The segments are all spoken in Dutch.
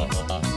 uh, uh, uh.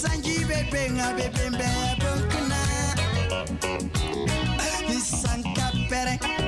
Sanji bebenga bebembe bunkuna Sanka pereng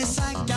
it's like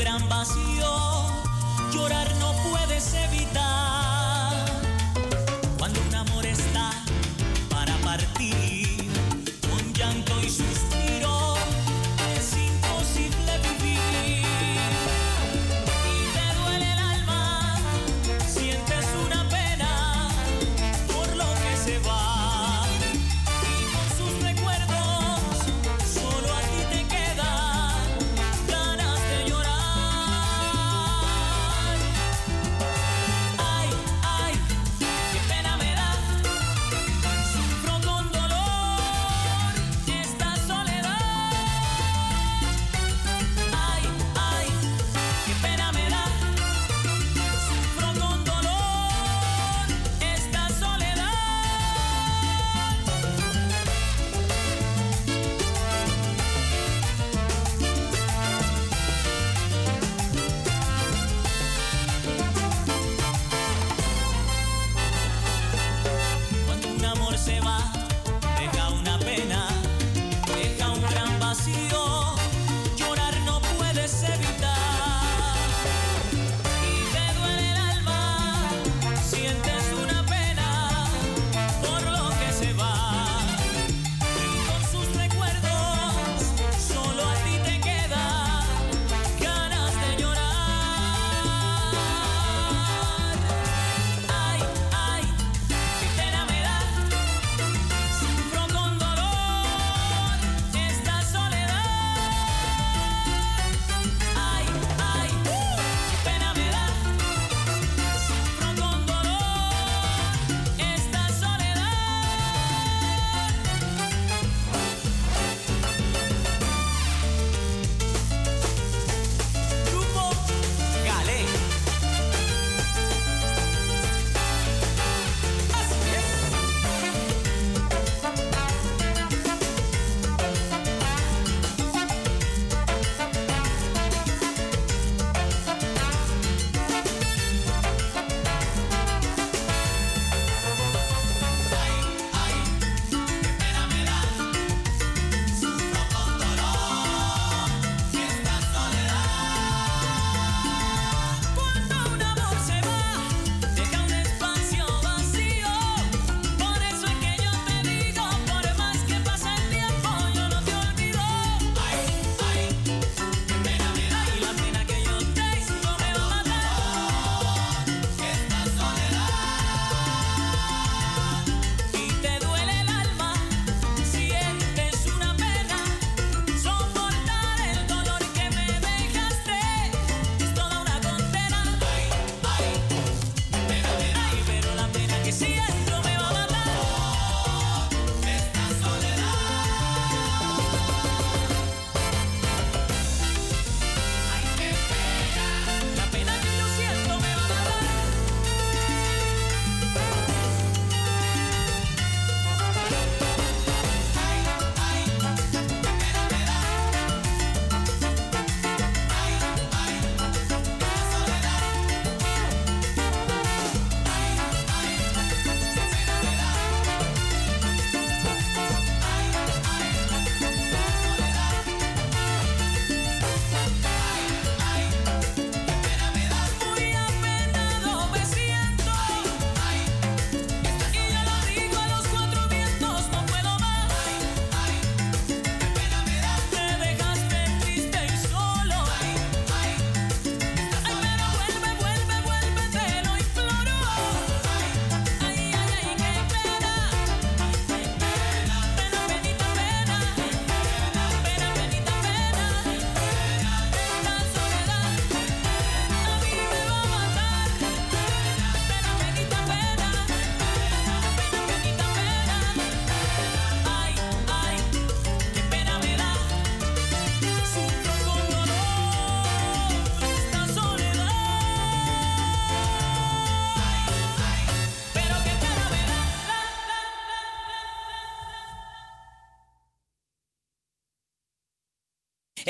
gran vacío.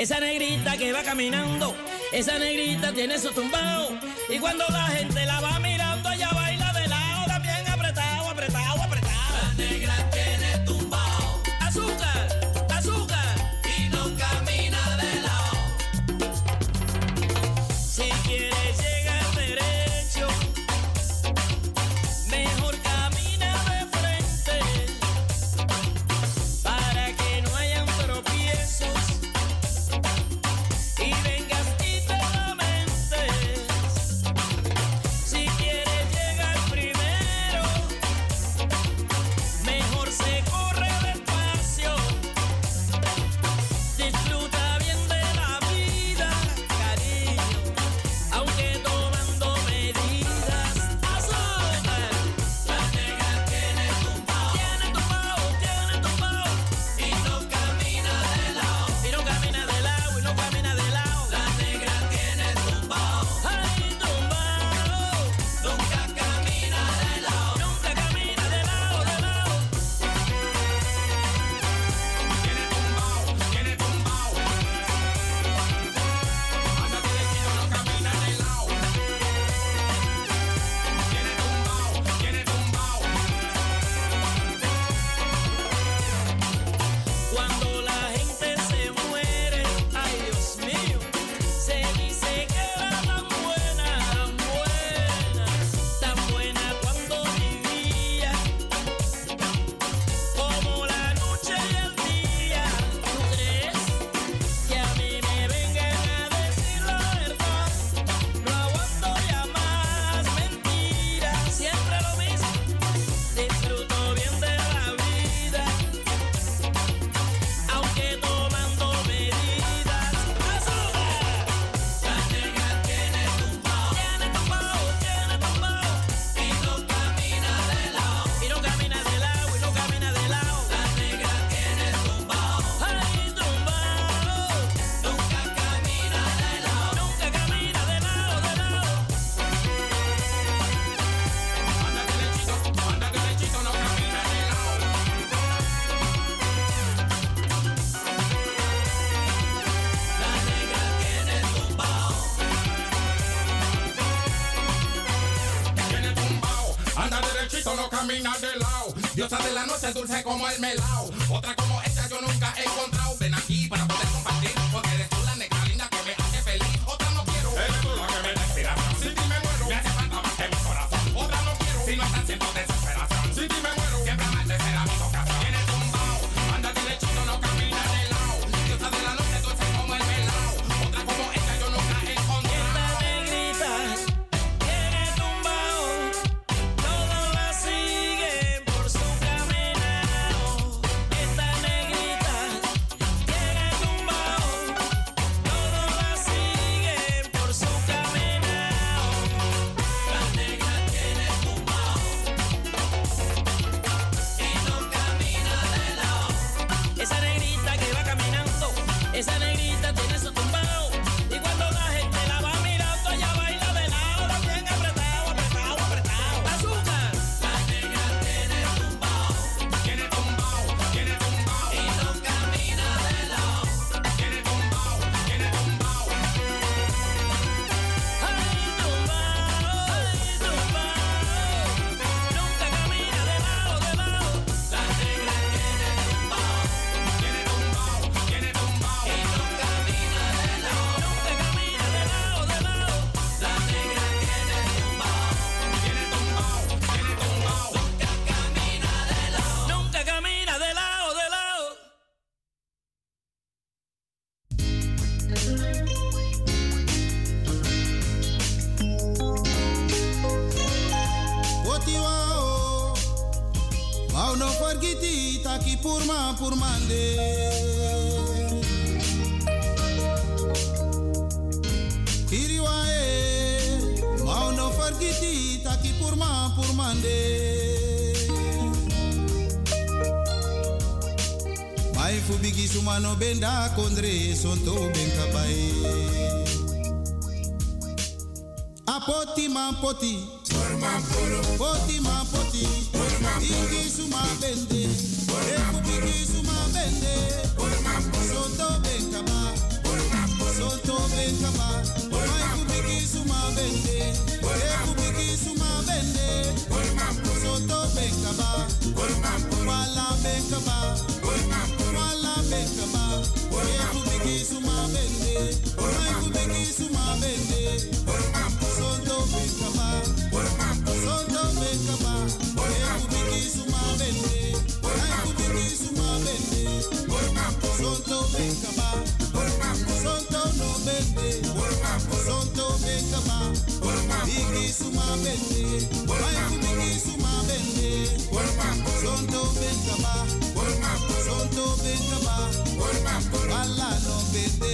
Esa negrita que va caminando, esa negrita tiene su tumbao. Y cuando se dulce como el melado. poti. Forma bende, vai fumini suma bende, sonto bende ba, sonto bende ba, balla no bende,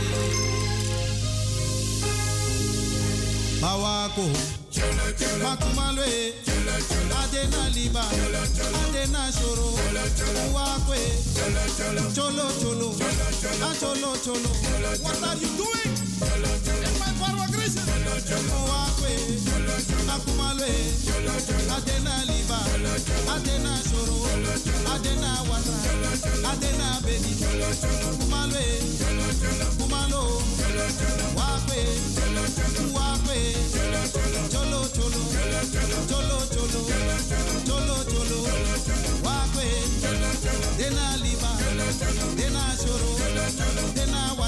mawako. Makumalwe. Adena liba. Adena soro. Uwakwe. Cholo cholo. Cholo cholo. What are you doing? Owawe, Akumale, Adena Liba, Adena Shoro, Adena Wata, Adena Bedi, Kumale, Kumalo, Cholo Cholo, Cholo Cholo, Cholo Cholo, Wawe, Dena Liba, Dena Shoro,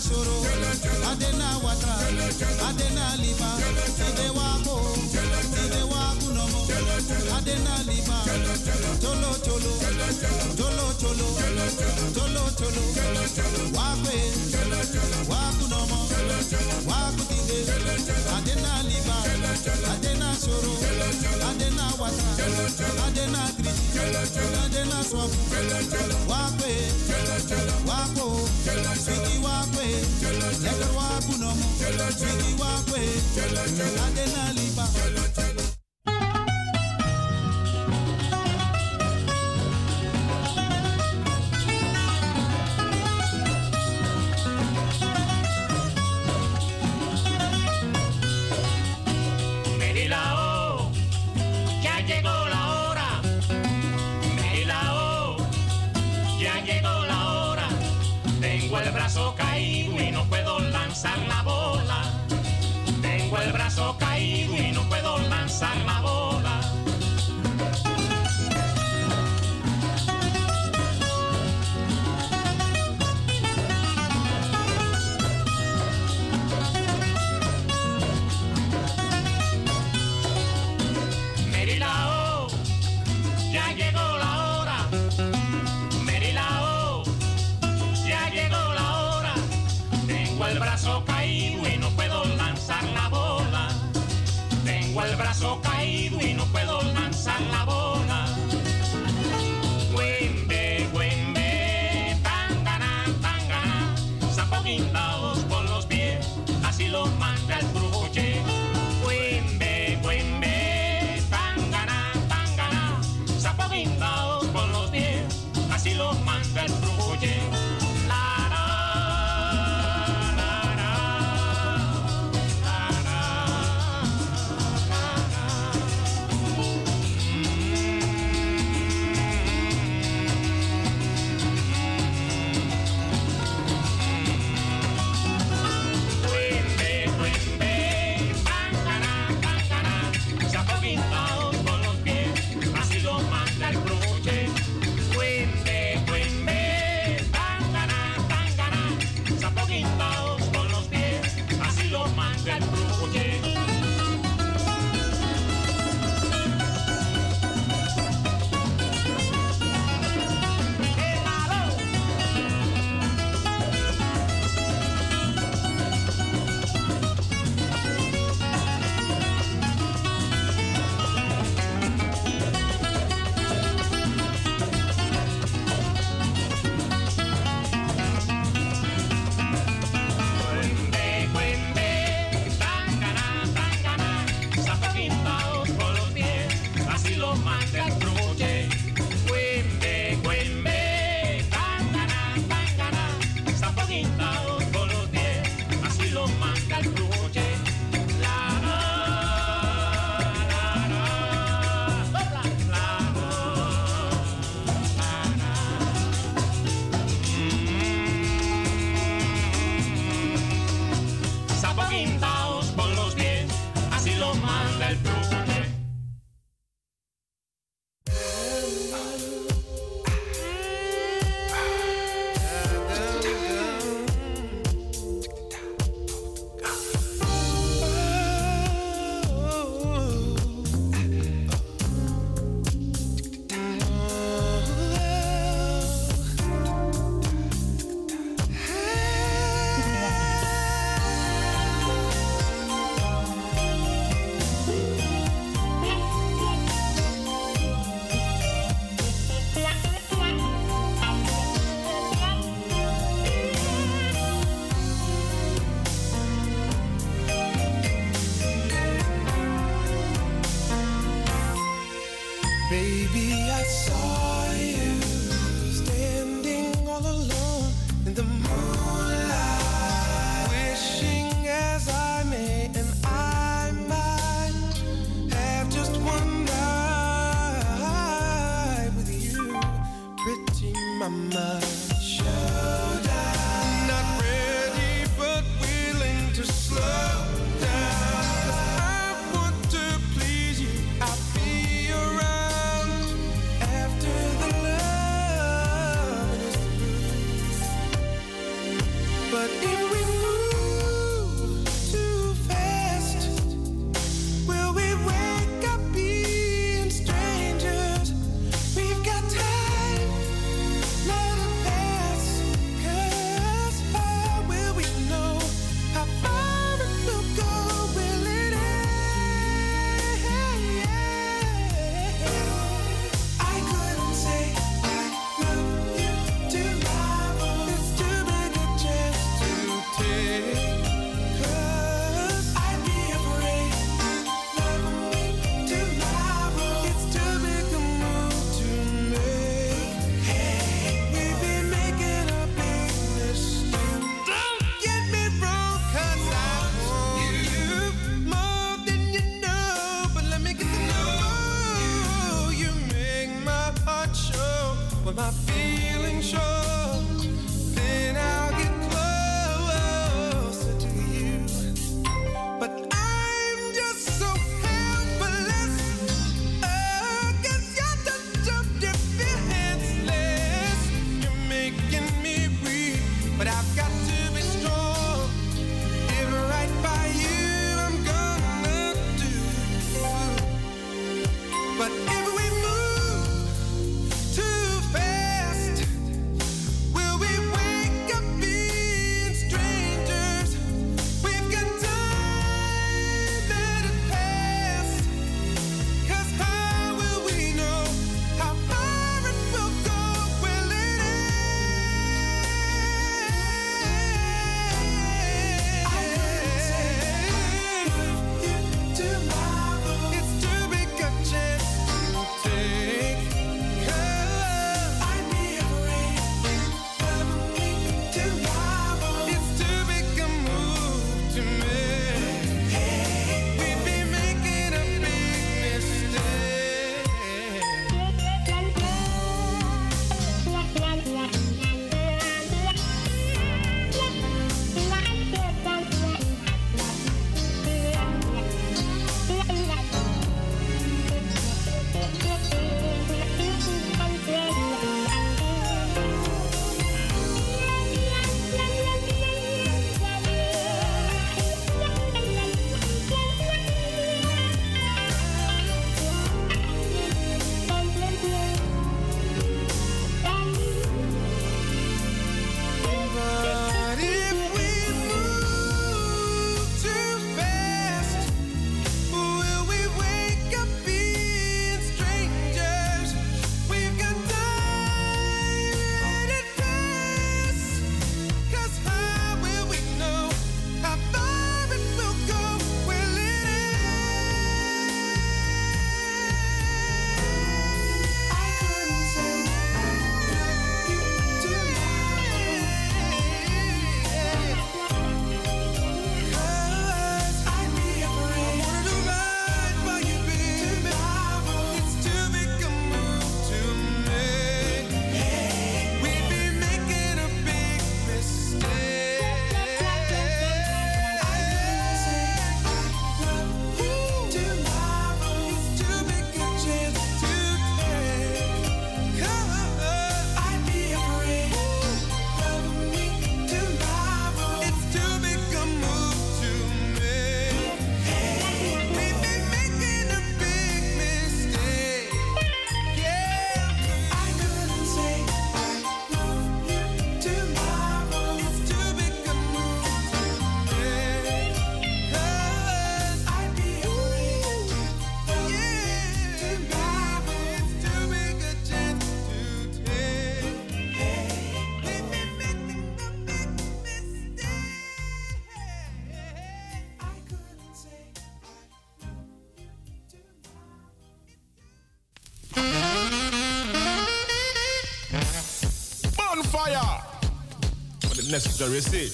soro adena wata adena lima ede wa ko adena lima tolo tolo tolo tolo tolo tolo wakwe wakunomo wakutige adena lima adena soro adena wata adena kriti adena swapu wakwe wako sigi wakwe lekar wakunomo sigi wakwe adena ba. necessary. See,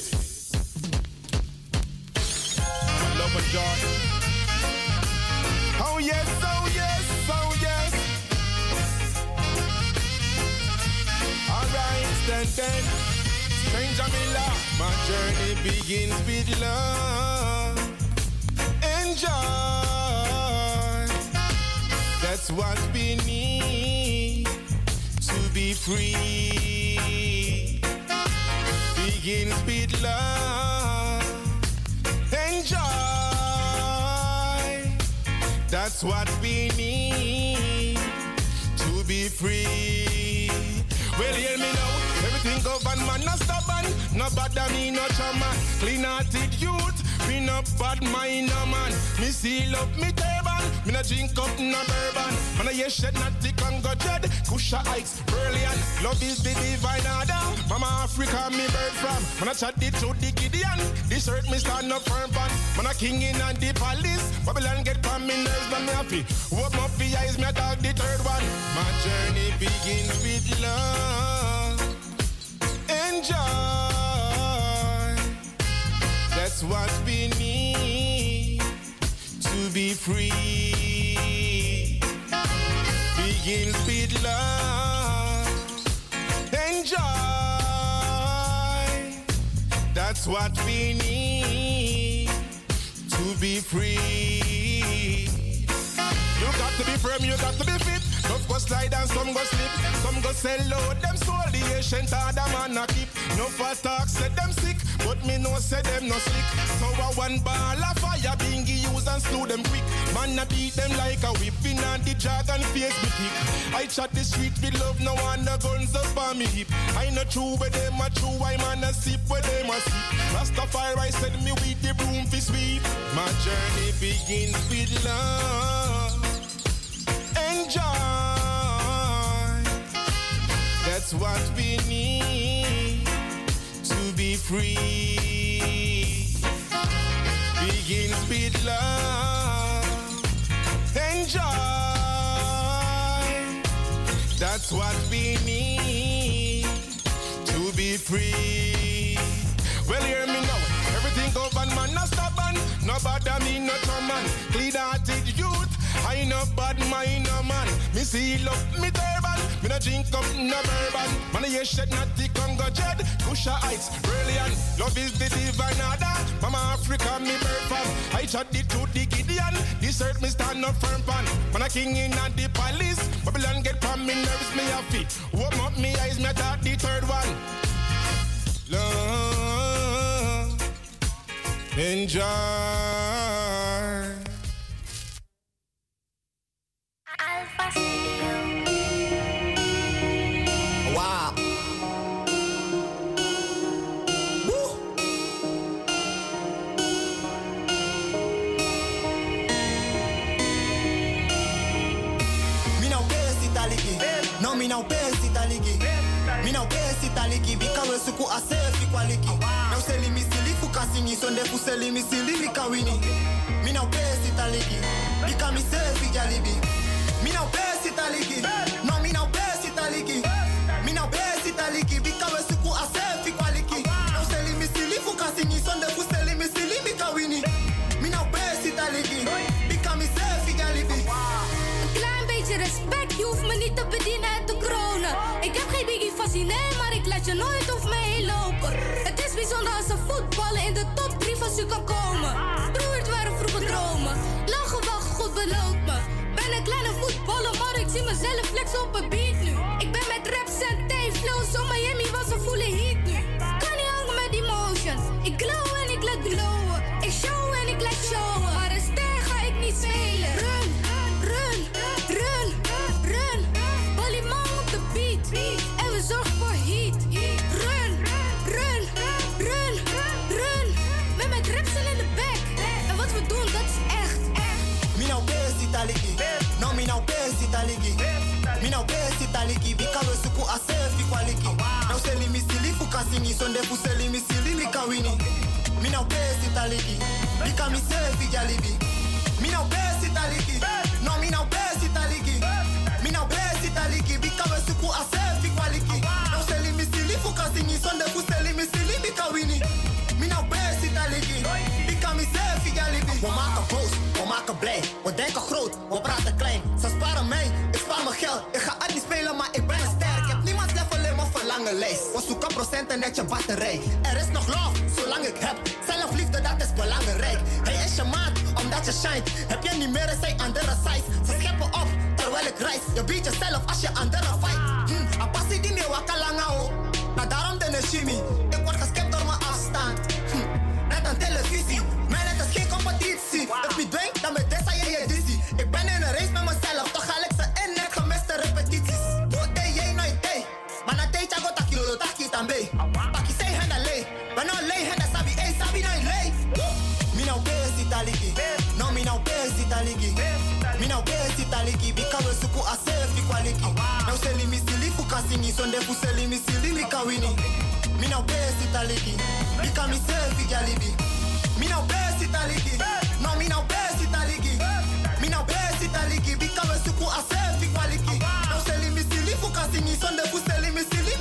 Africa, me bird from. Man, I chat the truth, the Gideon. This earth me stand up firm pan. Man, I king in and the palace. Babylon get from me nerves, but me happy. Open up the eyes, me dog the third one. My journey begins with love. Enjoy. That's what we need to be free. Begins with love. What we need to be free. You got to be firm, you got to be fit. Some go slide and some go slip. Some go sell out them soul. The ancient ah, order man a keep. No fast talk, said them sick. But me no say them no slick. A one ball of fire bingy use and slew them quick. Man a beat them like a whipping and the dragon face me kick. I chat the street with love, no one the guns up on me hip. I know true where them a true, I man a sip where them a sip. Rastafari send me with the broom for sweep. My journey begins with love. Enjoy. That's what we need to be free. Begins with love. Enjoy. That's what we need to be free. Well, hear me now. Everything govern man, no stubborn. No bother me, no man. Clean hearted youth. I no bad mind, no man. Me seal up me turban. Me no drink up no bourbon. Man, yes shed not the Congo jet. Kusha Heights, brilliant. Love is the divine order. Mama Africa, me birth from. I chat the truth, the Gideon. This earth me stand up firm pan. Man, a king in and the palace. Babylon get from me nerves, me happy. Open up me eyes, me talk the third one. Love, enjoy. Wow. mina upenzi taliki mina liki. taliki bikawe suku asefi kwa liki. Na useli misilifu kasini sondefu seli Mi kawini. Mina upenzi taliki bika misefi jalibi mina upenzi taliki no mina upenzi taliki mina upenzi taliki bikawe suku je nooit over me heen lopen. Het is bijzonder als een voetballen in de top 3 van u kan komen. Broer, het waren vroeger dromen. Lang gewacht, God belooft me. Ben een kleine voetballer, maar ik zie mezelf flexen op een beat nu. Ik ben met raps en T-flow, zo Miami was een voele heat nu. aliki bikalo suku asefi kwa liki. Na useli misili fukasini sonde fuseli silili kawini mina upesi taliki bika misefi jalibi. Mina upesi taliki no mina upesi taliki mina upesi taliki bikalo suku asefi kwa na useli misili fukasini sonde fuseli silili kawini mina upesi taliki bika misefi jalibi we maken boos we maken blij groot silimi lijst. We zoeken procenten net je batterij. Er is nog love, zolang ik heb. Zelfliefde, dat is belangrijk. Hij is je maat, omdat je shine. Heb je niet meer, zij andere size. Ze scheppen op, terwijl ik reis. Je biedt jezelf als je andere fight. Hm, a passie die meer wakker langer oh. Maar daarom de chimie. Ik word geskipt door mijn afstand. Hm, net aan televisie. Maar het is geen competitie. If je dwingt, dan met aself equality na useli misili fukasiniso nde fuseli misili mikawini mina ubesi taliki bika miselfi jalibi mina ubesi taliki no mina ubesi taliki mina ubesi taliki bika wesuku aself equality na useli misili fukasiniso nde fuseli misili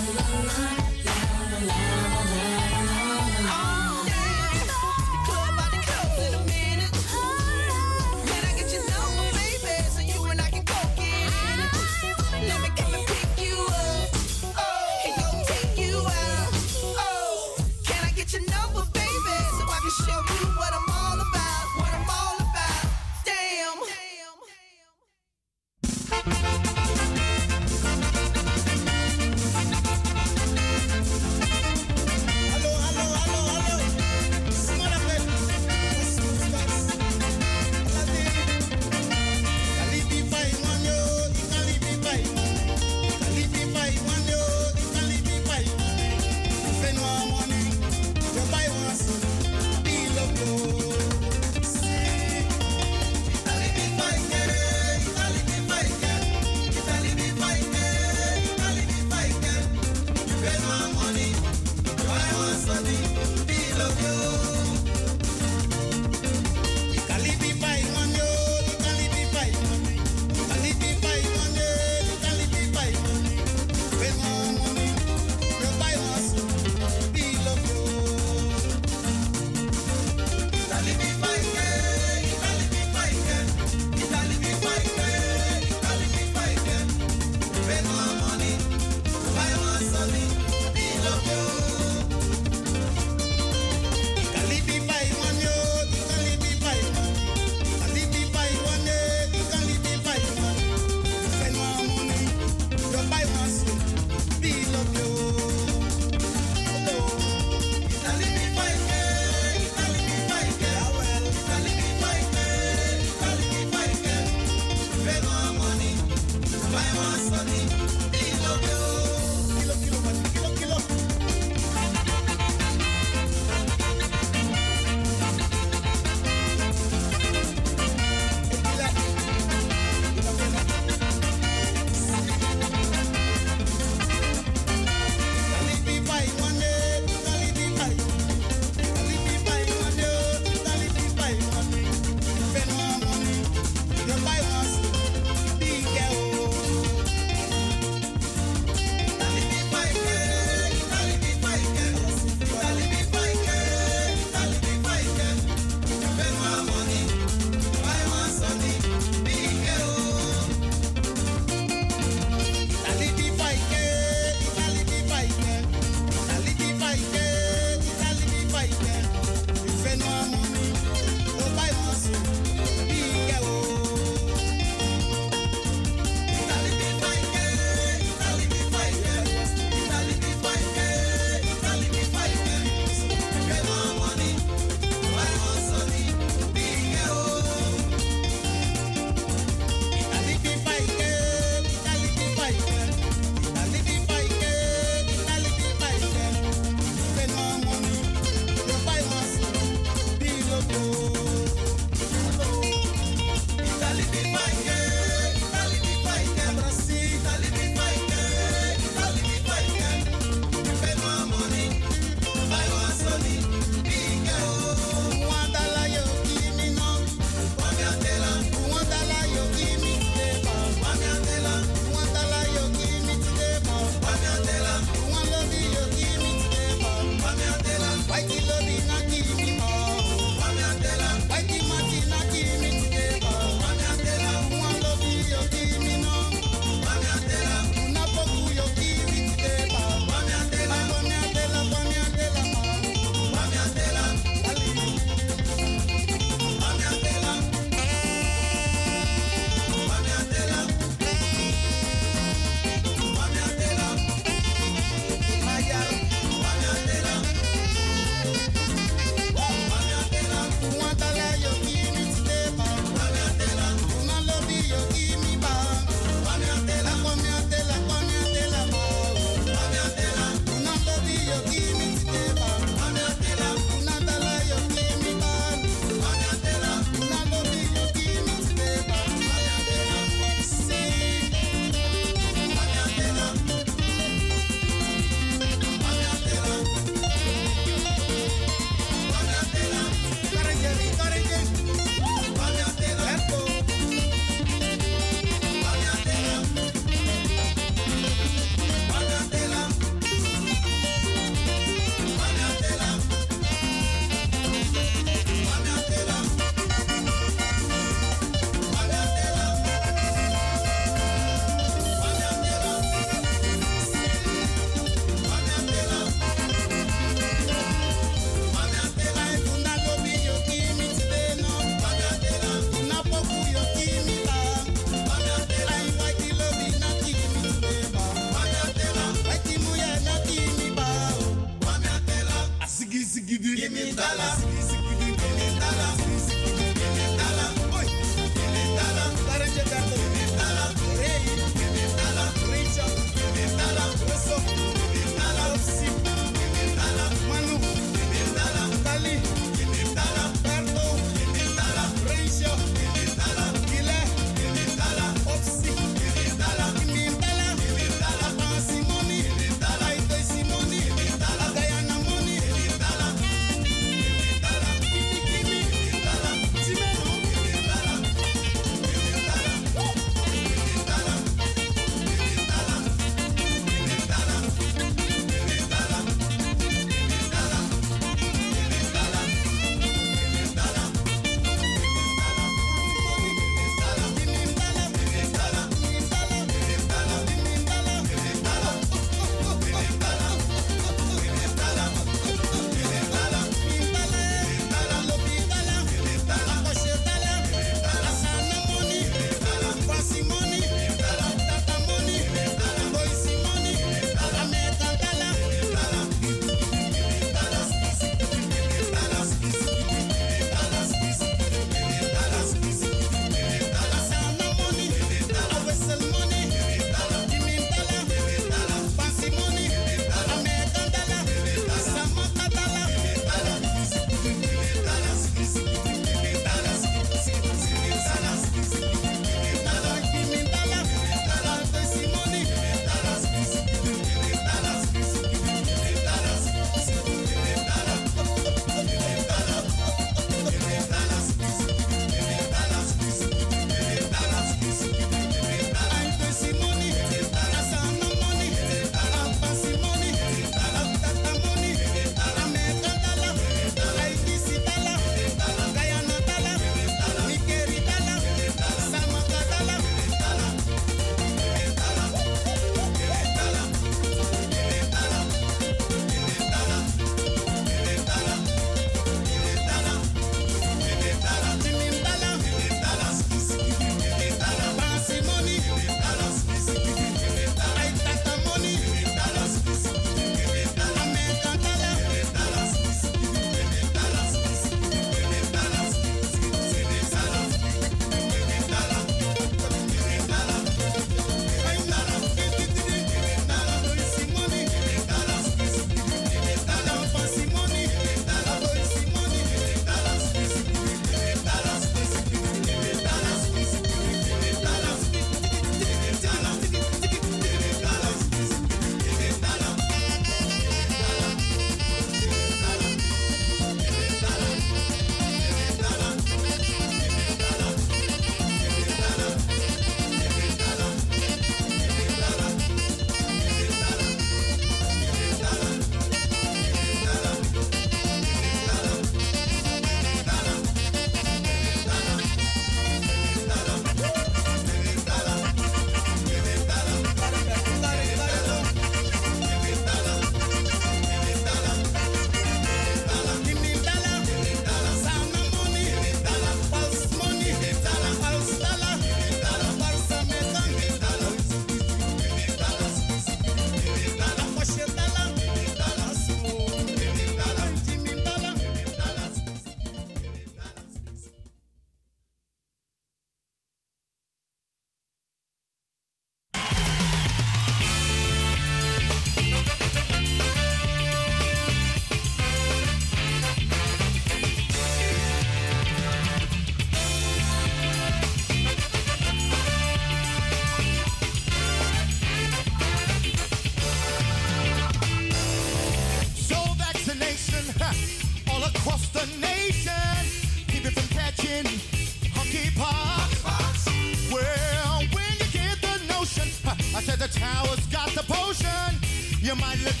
your mind, let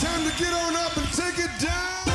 Time to get on up and take it down.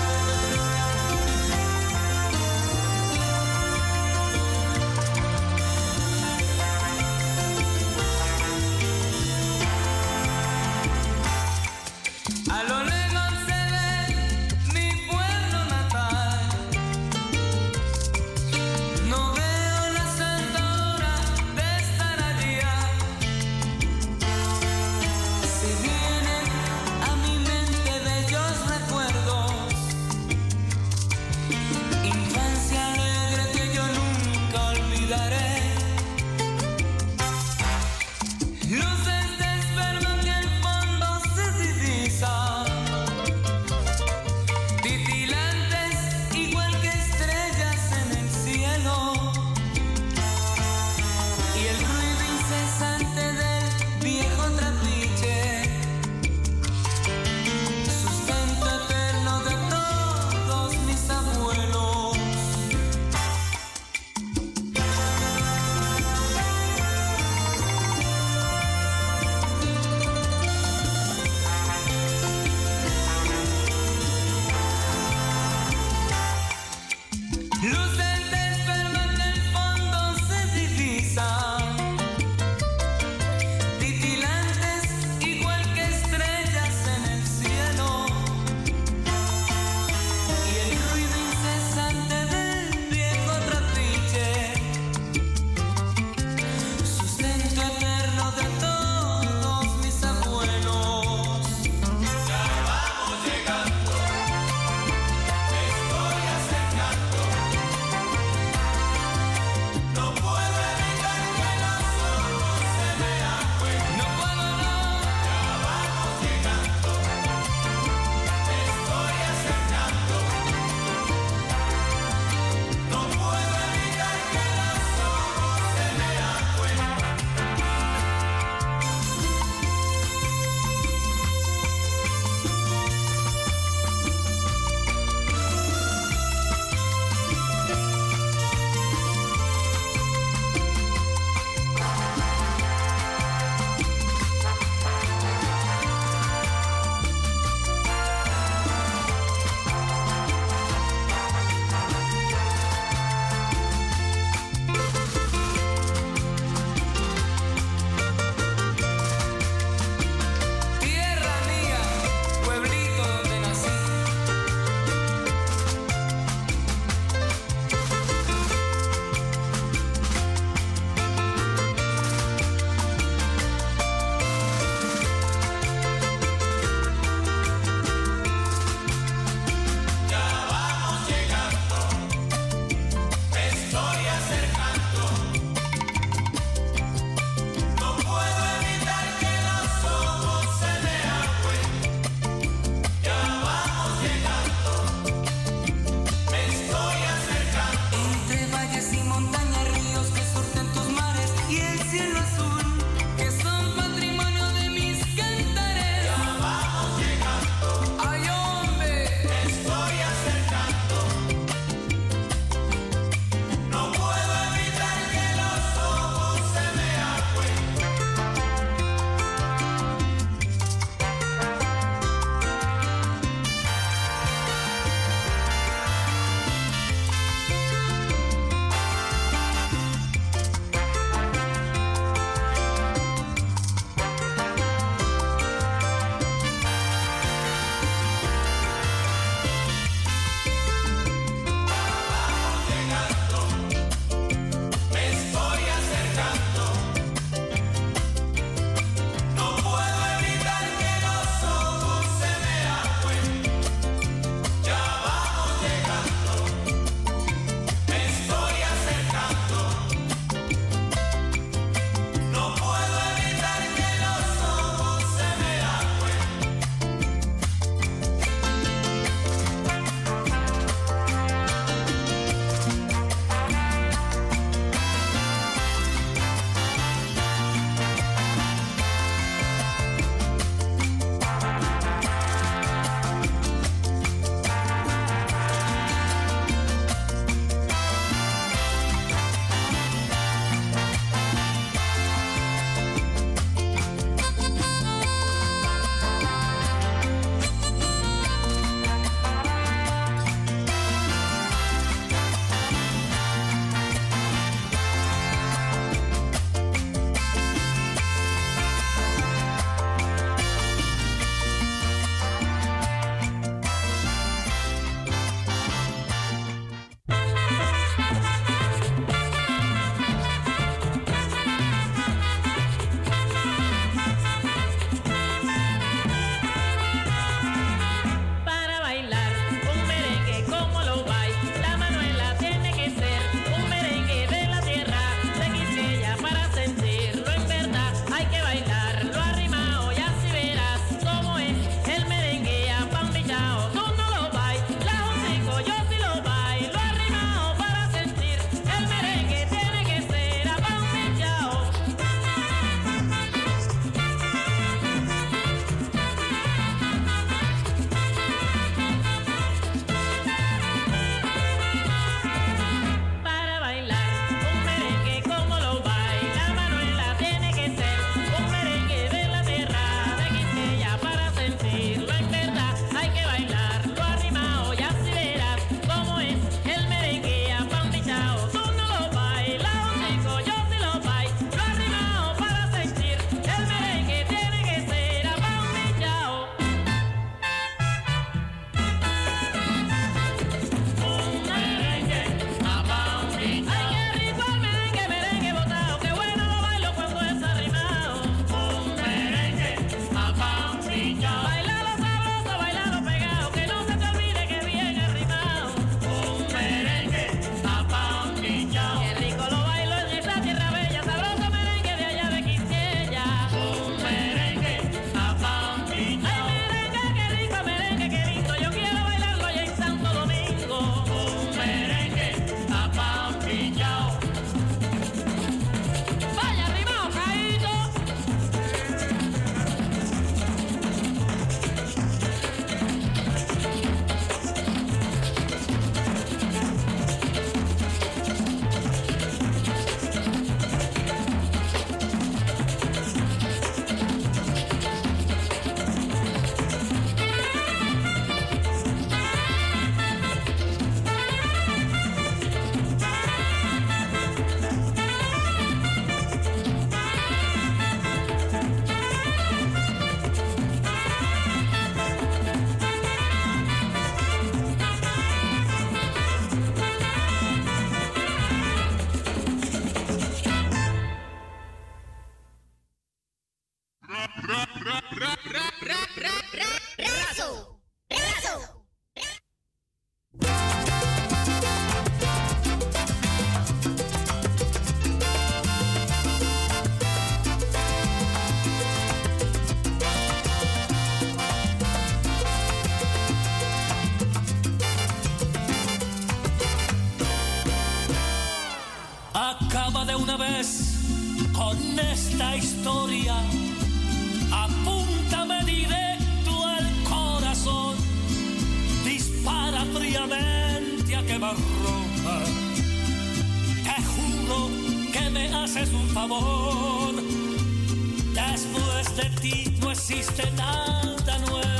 Existe nada nuevo.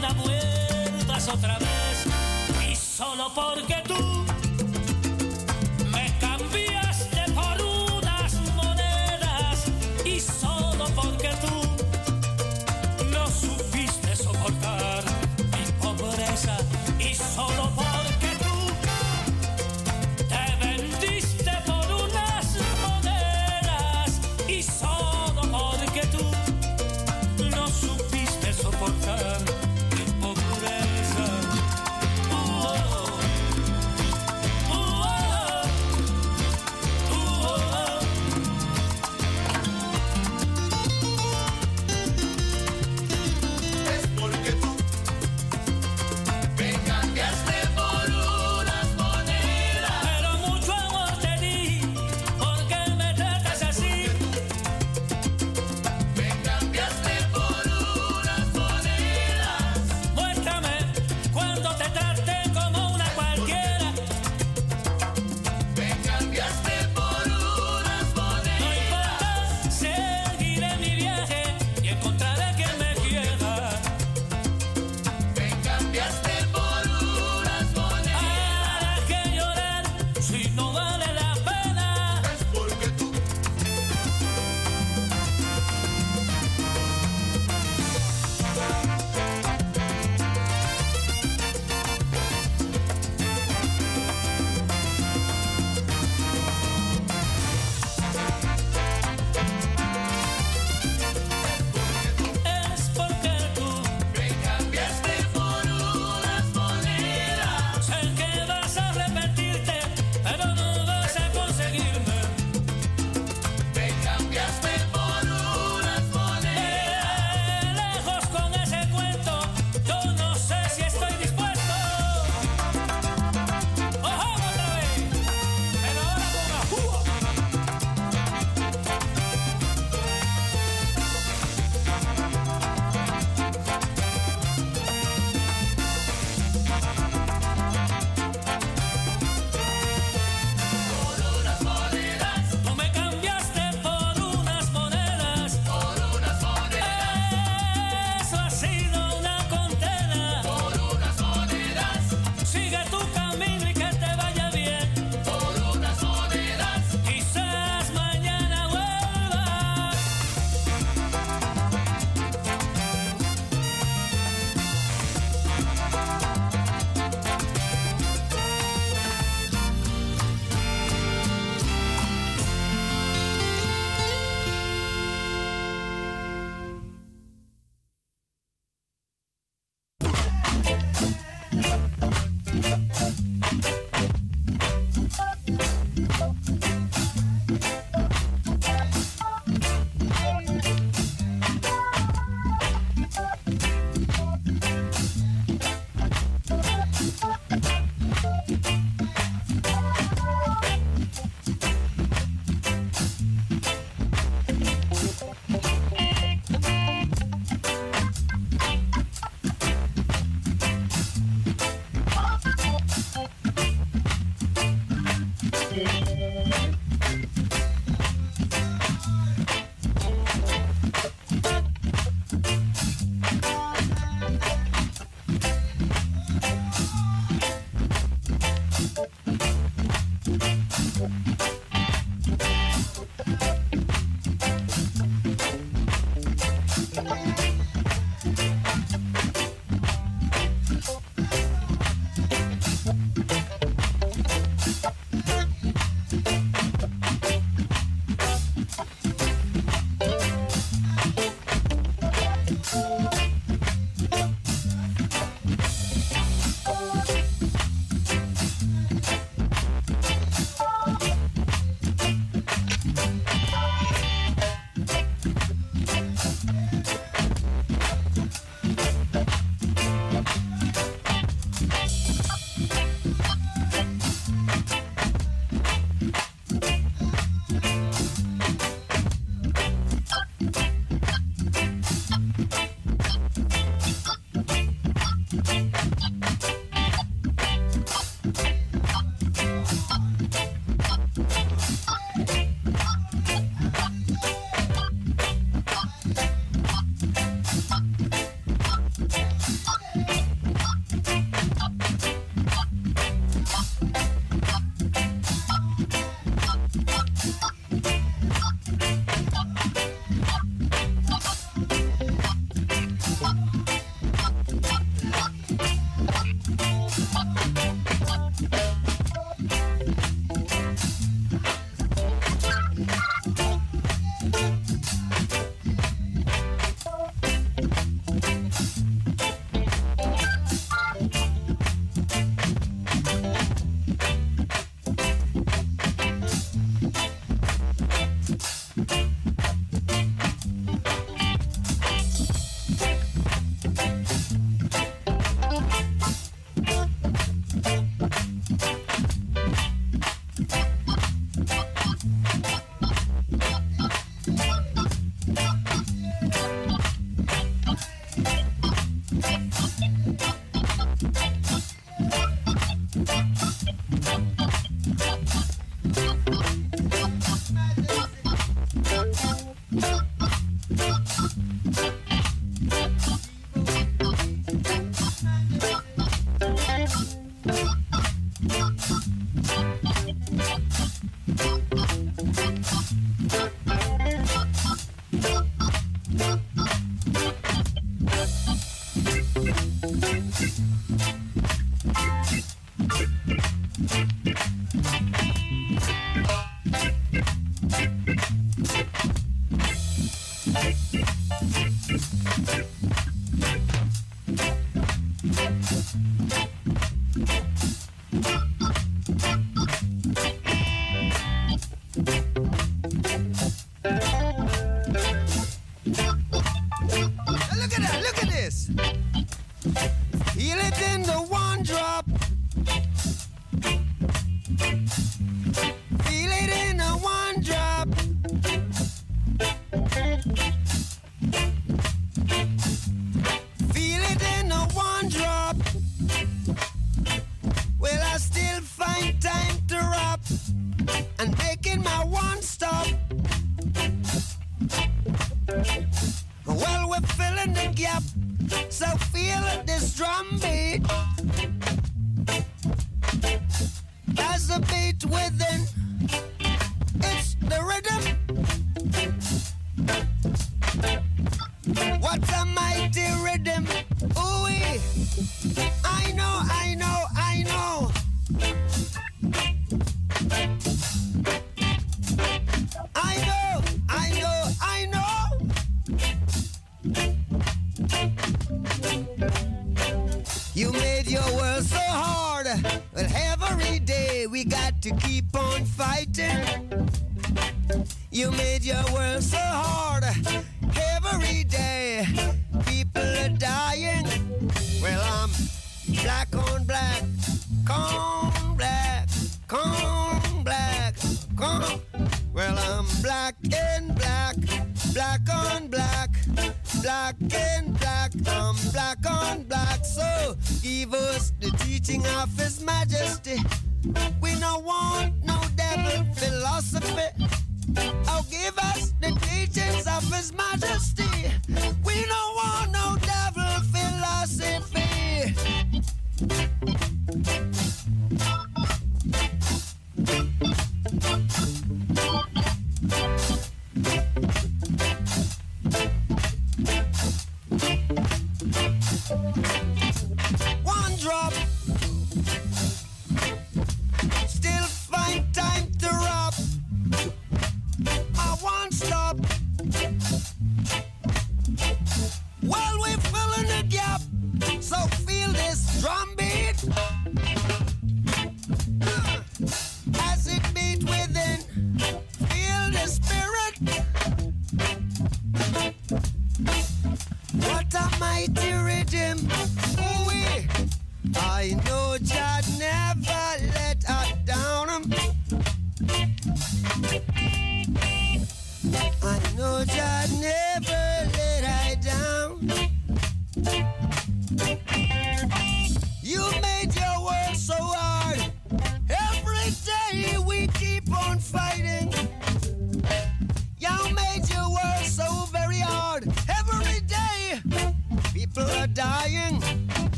dar vueltas otra vez.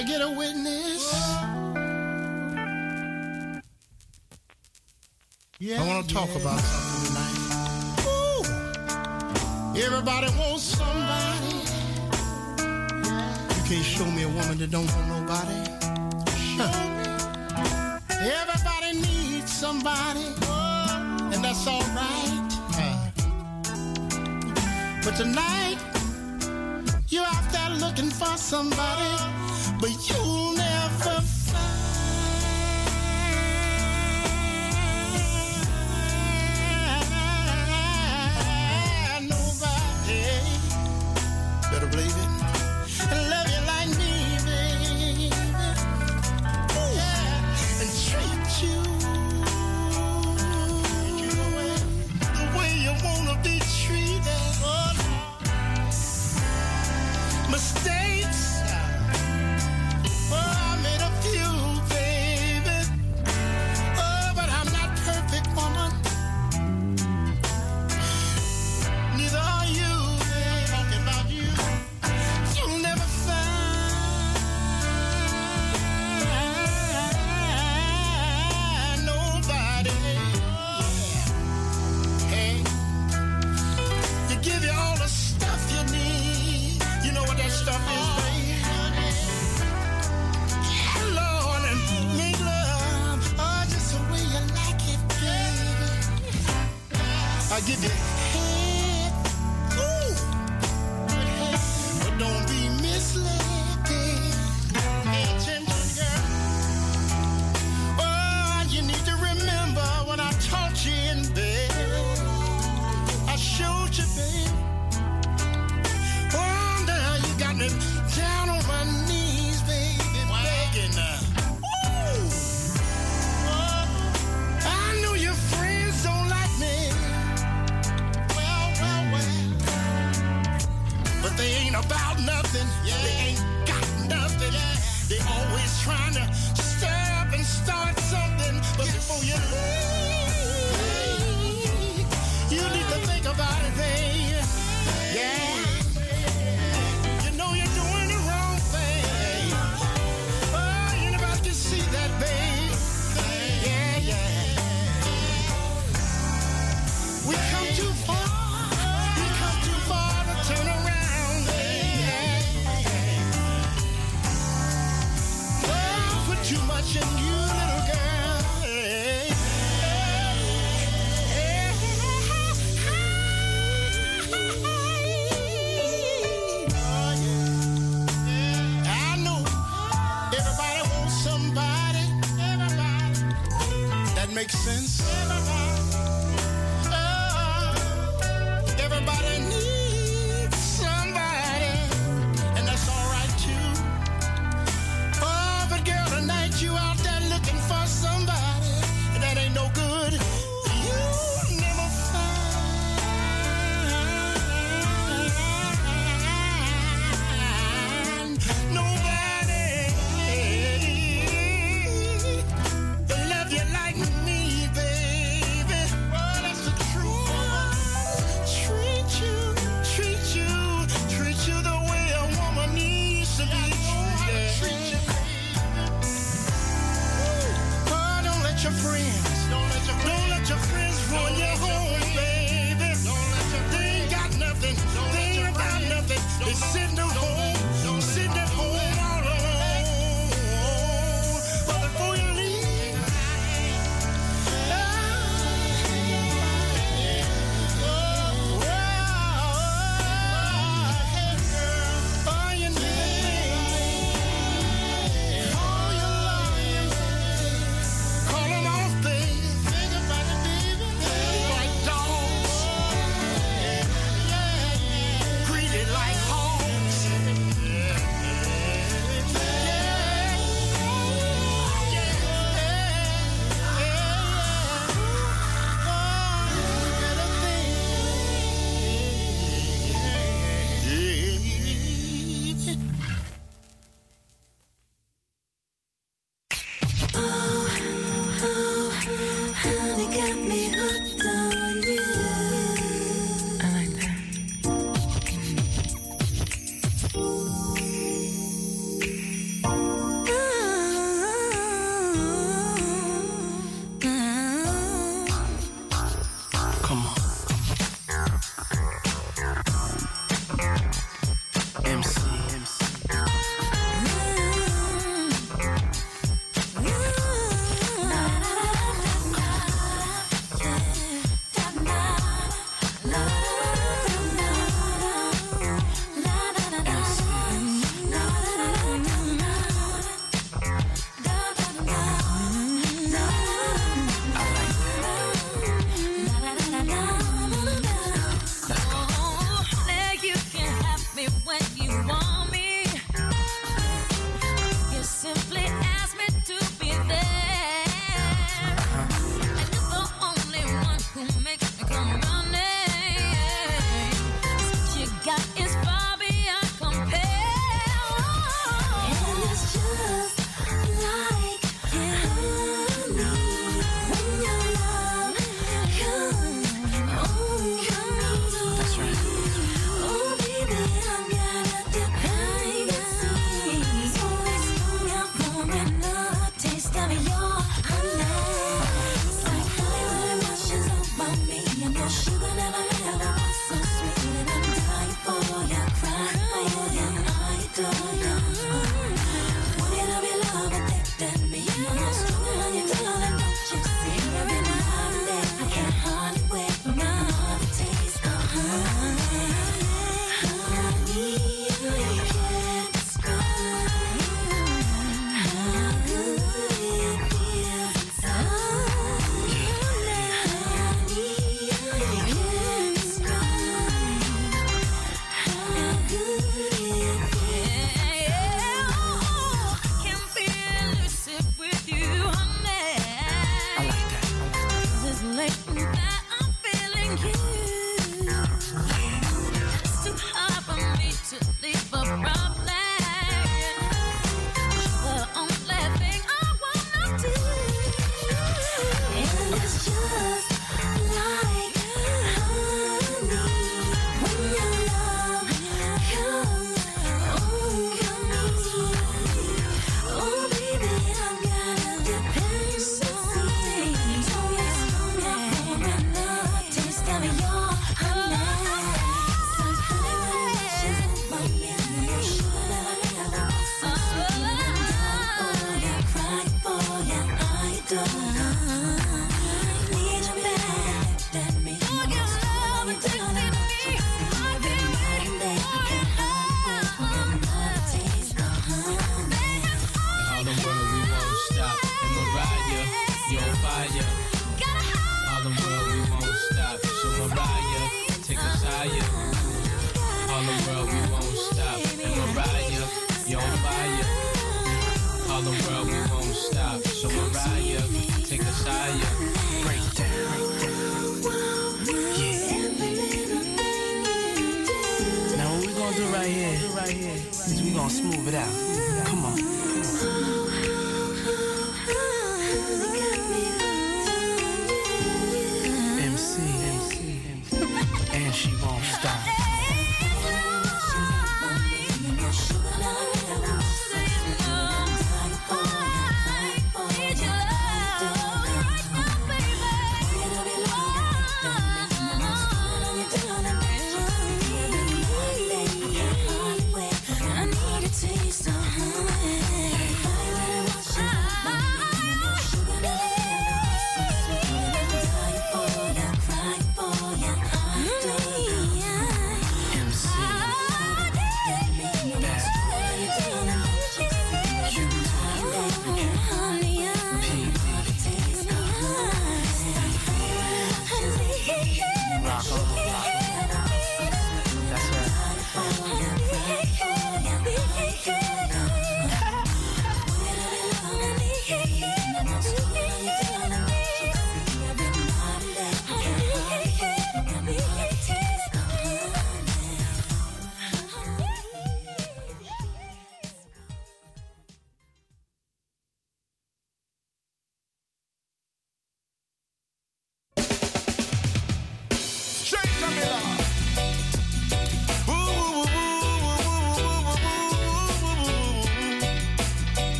I get a witness? Yeah, I want to talk yeah. about something tonight. Ooh, everybody wants somebody. You can't show me a woman that don't want nobody. mistake.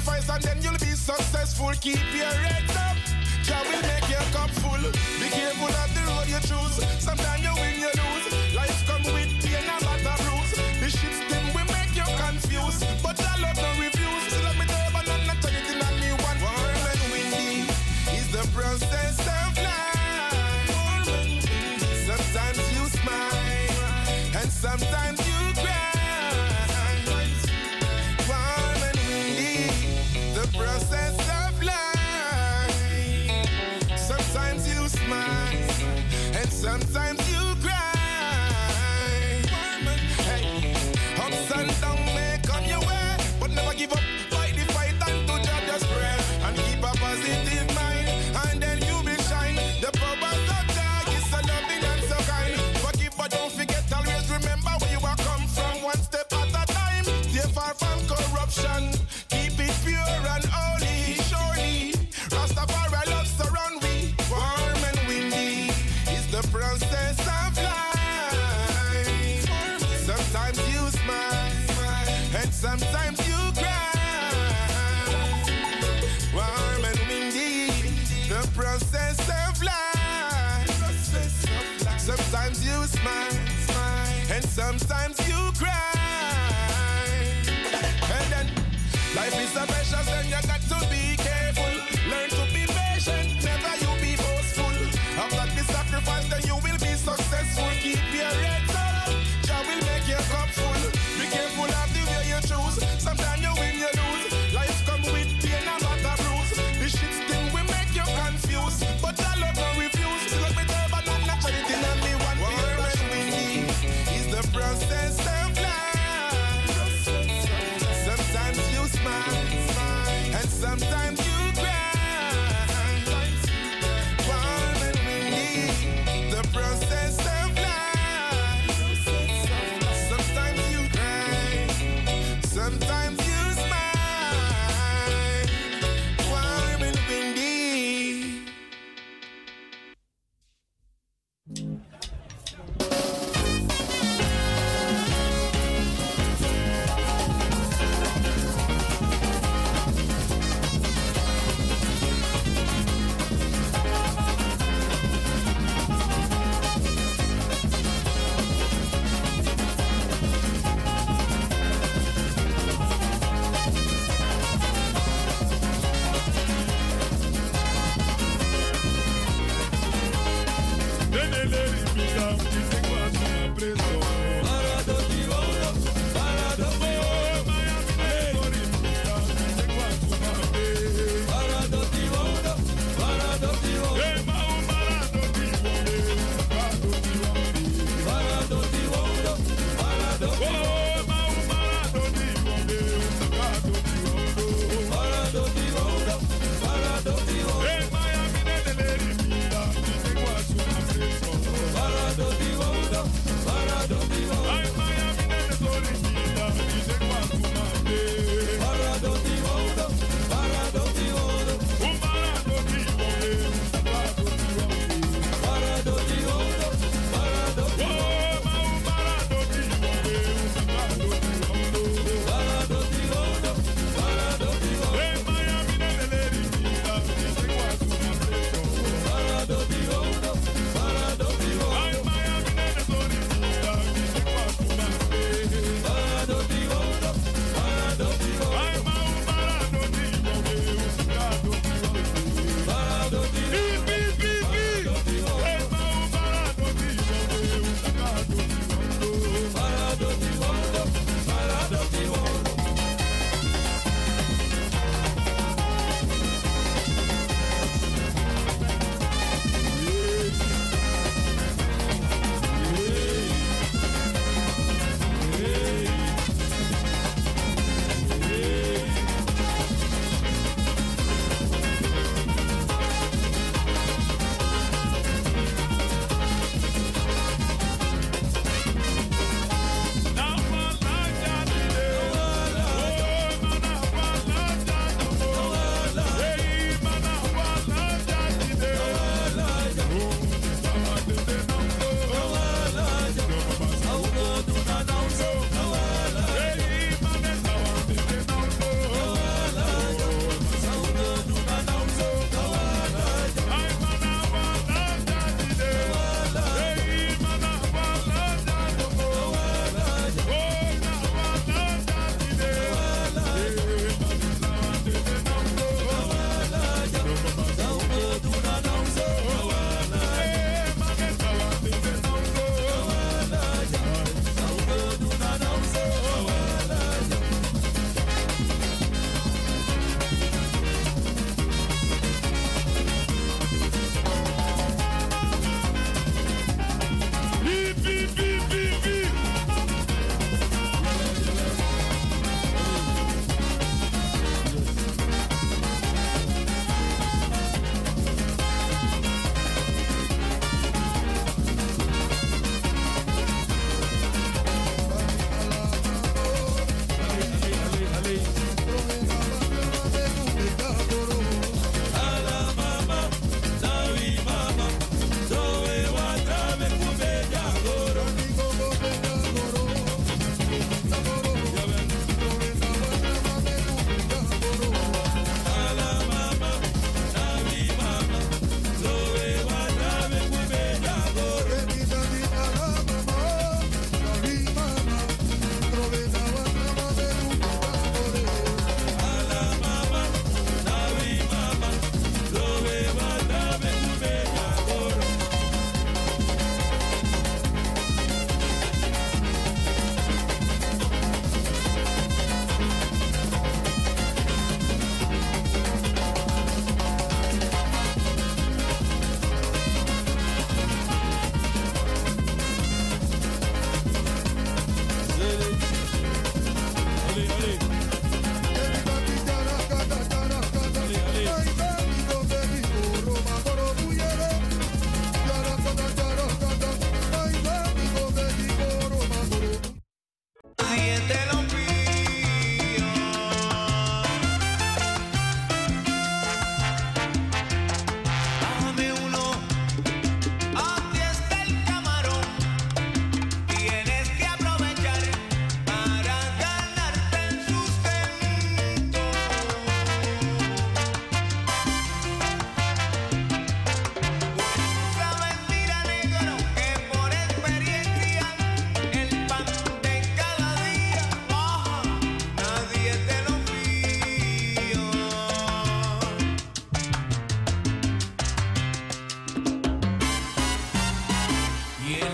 sacrifice and then you'll be successful. Keep your head up. Jah will make your cup full. Be careful of the road you choose. Sometimes you win, you lose. Life come with pain and lot of bruise. The ships them will make you confused, but I love the review.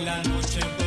la noche.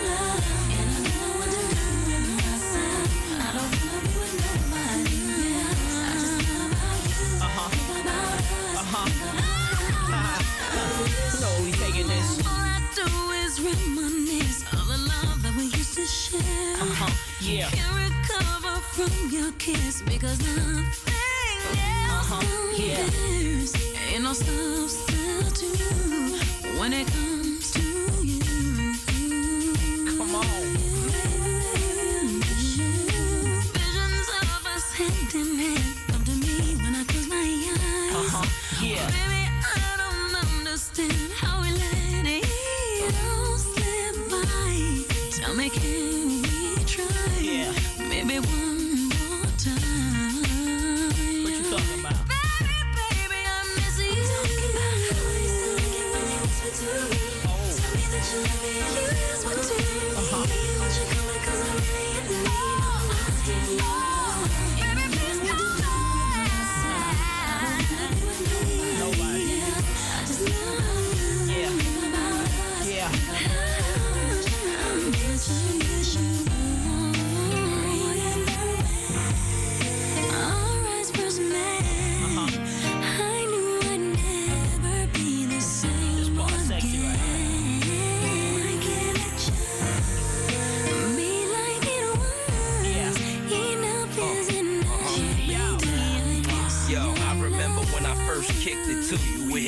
share. Uh-huh, yeah. Can't recover from your kiss because nothing else yeah. compares. Ain't no substitute when it comes to you. Come on. Visions of us hand in hand come to me when I close my eyes. Uh-huh, yeah.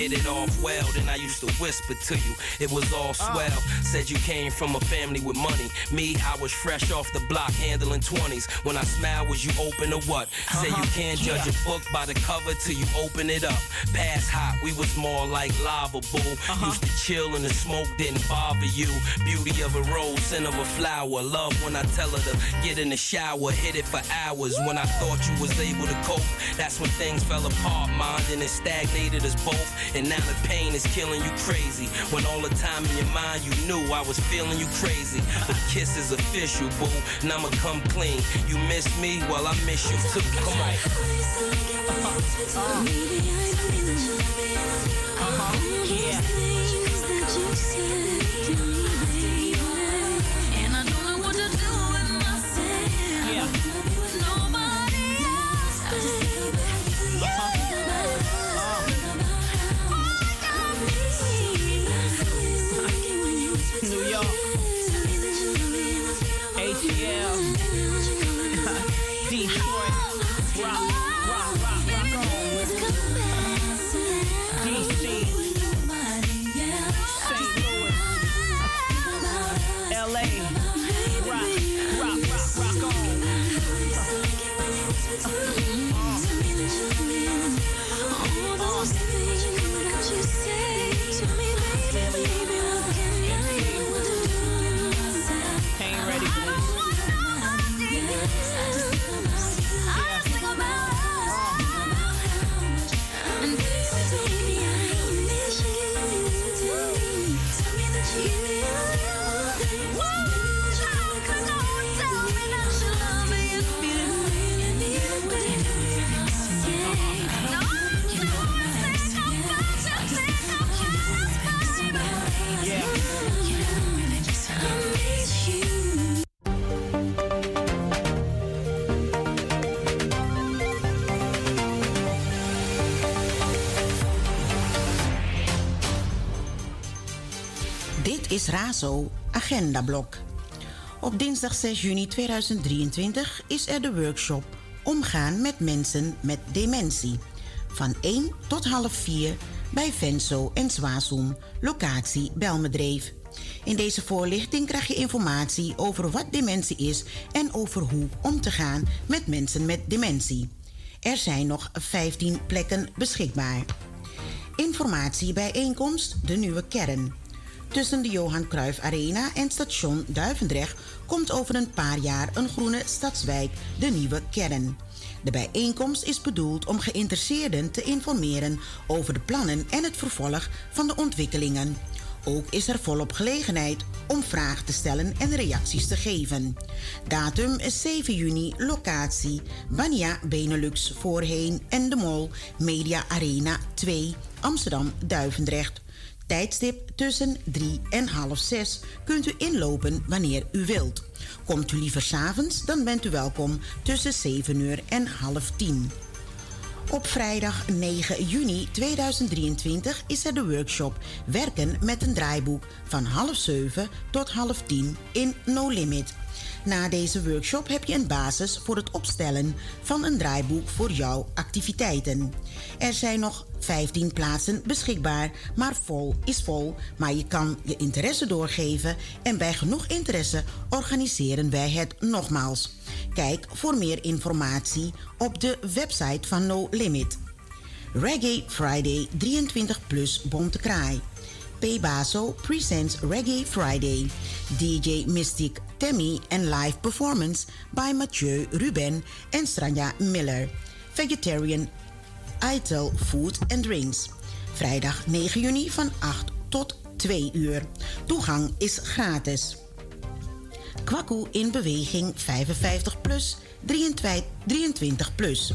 Hit it off well, then I used to whisper to you. It was all ah. swell. Said you came from a family with money. Me, I was fresh off the block handling 20s. When I smiled, was you open or what? Say you uh-huh. can't judge a book by the cover till you open it up. Past hot, we was more like lava, boo. Uh-huh. Used to chill and the smoke didn't bother you. Beauty of a rose, scent of a flower. Love when I tell her to get in the shower, hit it for hours. When I thought you was able to cope, that's when things fell apart. Mind and it stagnated us both. And now the pain is killing you crazy. When all the time in your mind you knew I was feeling you crazy. The kiss is official, boo. And I'ma come clean. You miss me, well I miss you too. Come on. Uh-huh. And problem. Is Agenda Blok. Op dinsdag 6 juni 2023 is er de workshop Omgaan met mensen met dementie. Van 1 tot half 4 bij Venso en Zwazoem, locatie Belmedreef. In deze voorlichting krijg je informatie over wat dementie is en over hoe om te gaan met mensen met dementie. Er zijn nog 15 plekken beschikbaar. Informatie bijeenkomst De Nieuwe Kern. Tussen de Johan Cruijff Arena en station Duivendrecht komt over een paar jaar een groene stadswijk, de Nieuwe Kern. De bijeenkomst is bedoeld om geïnteresseerden te informeren over de plannen en het vervolg van de ontwikkelingen. Ook is er volop gelegenheid om vragen te stellen en reacties te geven. Datum is 7 juni, locatie Bania Benelux voorheen en de Mol Media Arena 2, Amsterdam Duivendrecht. Tijdstip tussen 3 en half 6 kunt u inlopen wanneer u wilt. Komt u liever s'avonds, dan bent u welkom tussen 7 uur en half 10. Op vrijdag 9 juni 2023 is er de workshop Werken met een draaiboek van half 7 tot half 10 in No Limit. Na deze workshop heb je een basis voor het opstellen van een draaiboek voor jouw activiteiten. Er zijn nog 15 plaatsen beschikbaar, maar vol is vol. Maar je kan je interesse doorgeven en bij genoeg interesse organiseren wij het nogmaals. Kijk voor meer informatie op de website van No Limit. Reggae Friday 23 plus Bonte Kraai. P. Baso presents Reggae Friday. DJ Mystic Tammy en live performance by Mathieu Ruben en Stranja Miller. Vegetarian Itel Food and Drinks. Vrijdag 9 juni van 8 tot 2 uur. Toegang is gratis. Kwaku in beweging 55 plus 23 plus.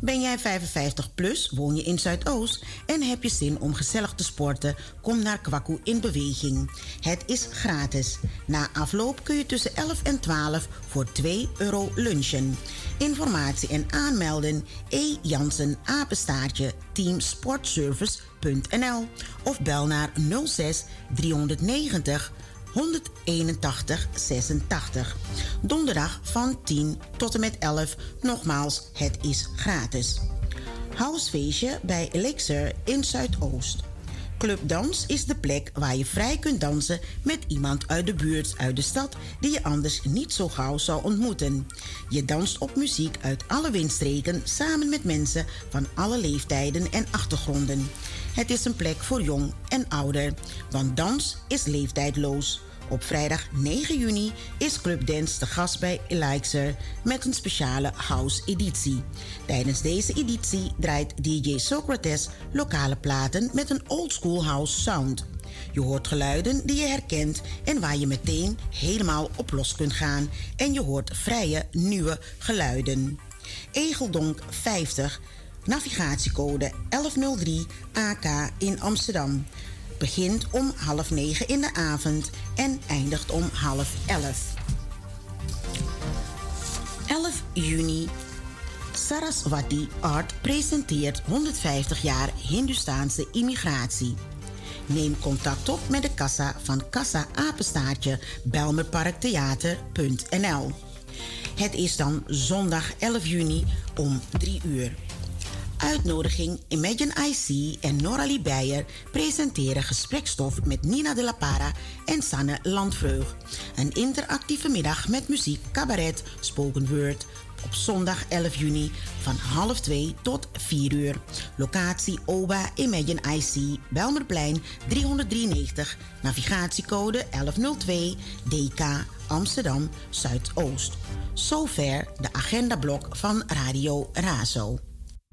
Ben jij 55 plus, woon je in Zuidoost en heb je zin om gezellig te sporten? Kom naar Kwaku in beweging. Het is gratis. Na afloop kun je tussen 11 en 12 voor 2 euro lunchen. Informatie en aanmelden E. Teamsportservice.nl of bel naar 06 390 181 86. Donderdag van 10 tot en met 11. Nogmaals, het is gratis. Housefeestje bij Elixir in Zuidoost. Club Dans is de plek waar je vrij kunt dansen met iemand uit de buurt, uit de stad, die je anders niet zo gauw zou ontmoeten. Je danst op muziek uit alle windstreken samen met mensen van alle leeftijden en achtergronden. Het is een plek voor jong en ouder, want dans is leeftijdloos. Op vrijdag 9 juni is Club Dance te gast bij Elixir met een speciale house-editie. Tijdens deze editie draait DJ Socrates lokale platen met een oldschool house sound. Je hoort geluiden die je herkent en waar je meteen helemaal op los kunt gaan. En je hoort vrije, nieuwe geluiden. Egeldonk 50, navigatiecode 1103 AK in Amsterdam begint om half negen in de avond en eindigt om half elf. 11 juni. Saraswati Art presenteert 150 jaar Hindustaanse immigratie. Neem contact op met de kassa van Kassa Apenstaartje Belmerparktheater.nl. Het is dan zondag 11 juni om 3 uur. Uitnodiging Imagine IC en Noralie Beyer presenteren gesprekstof met Nina de La Para en Sanne Landvreug. Een interactieve middag met muziek, cabaret, spoken word op zondag 11 juni van half 2 tot 4 uur. Locatie OBA Imagine IC, Belmerplein 393, navigatiecode 1102, DK Amsterdam Zuidoost. Zover de agendablok van Radio Razo.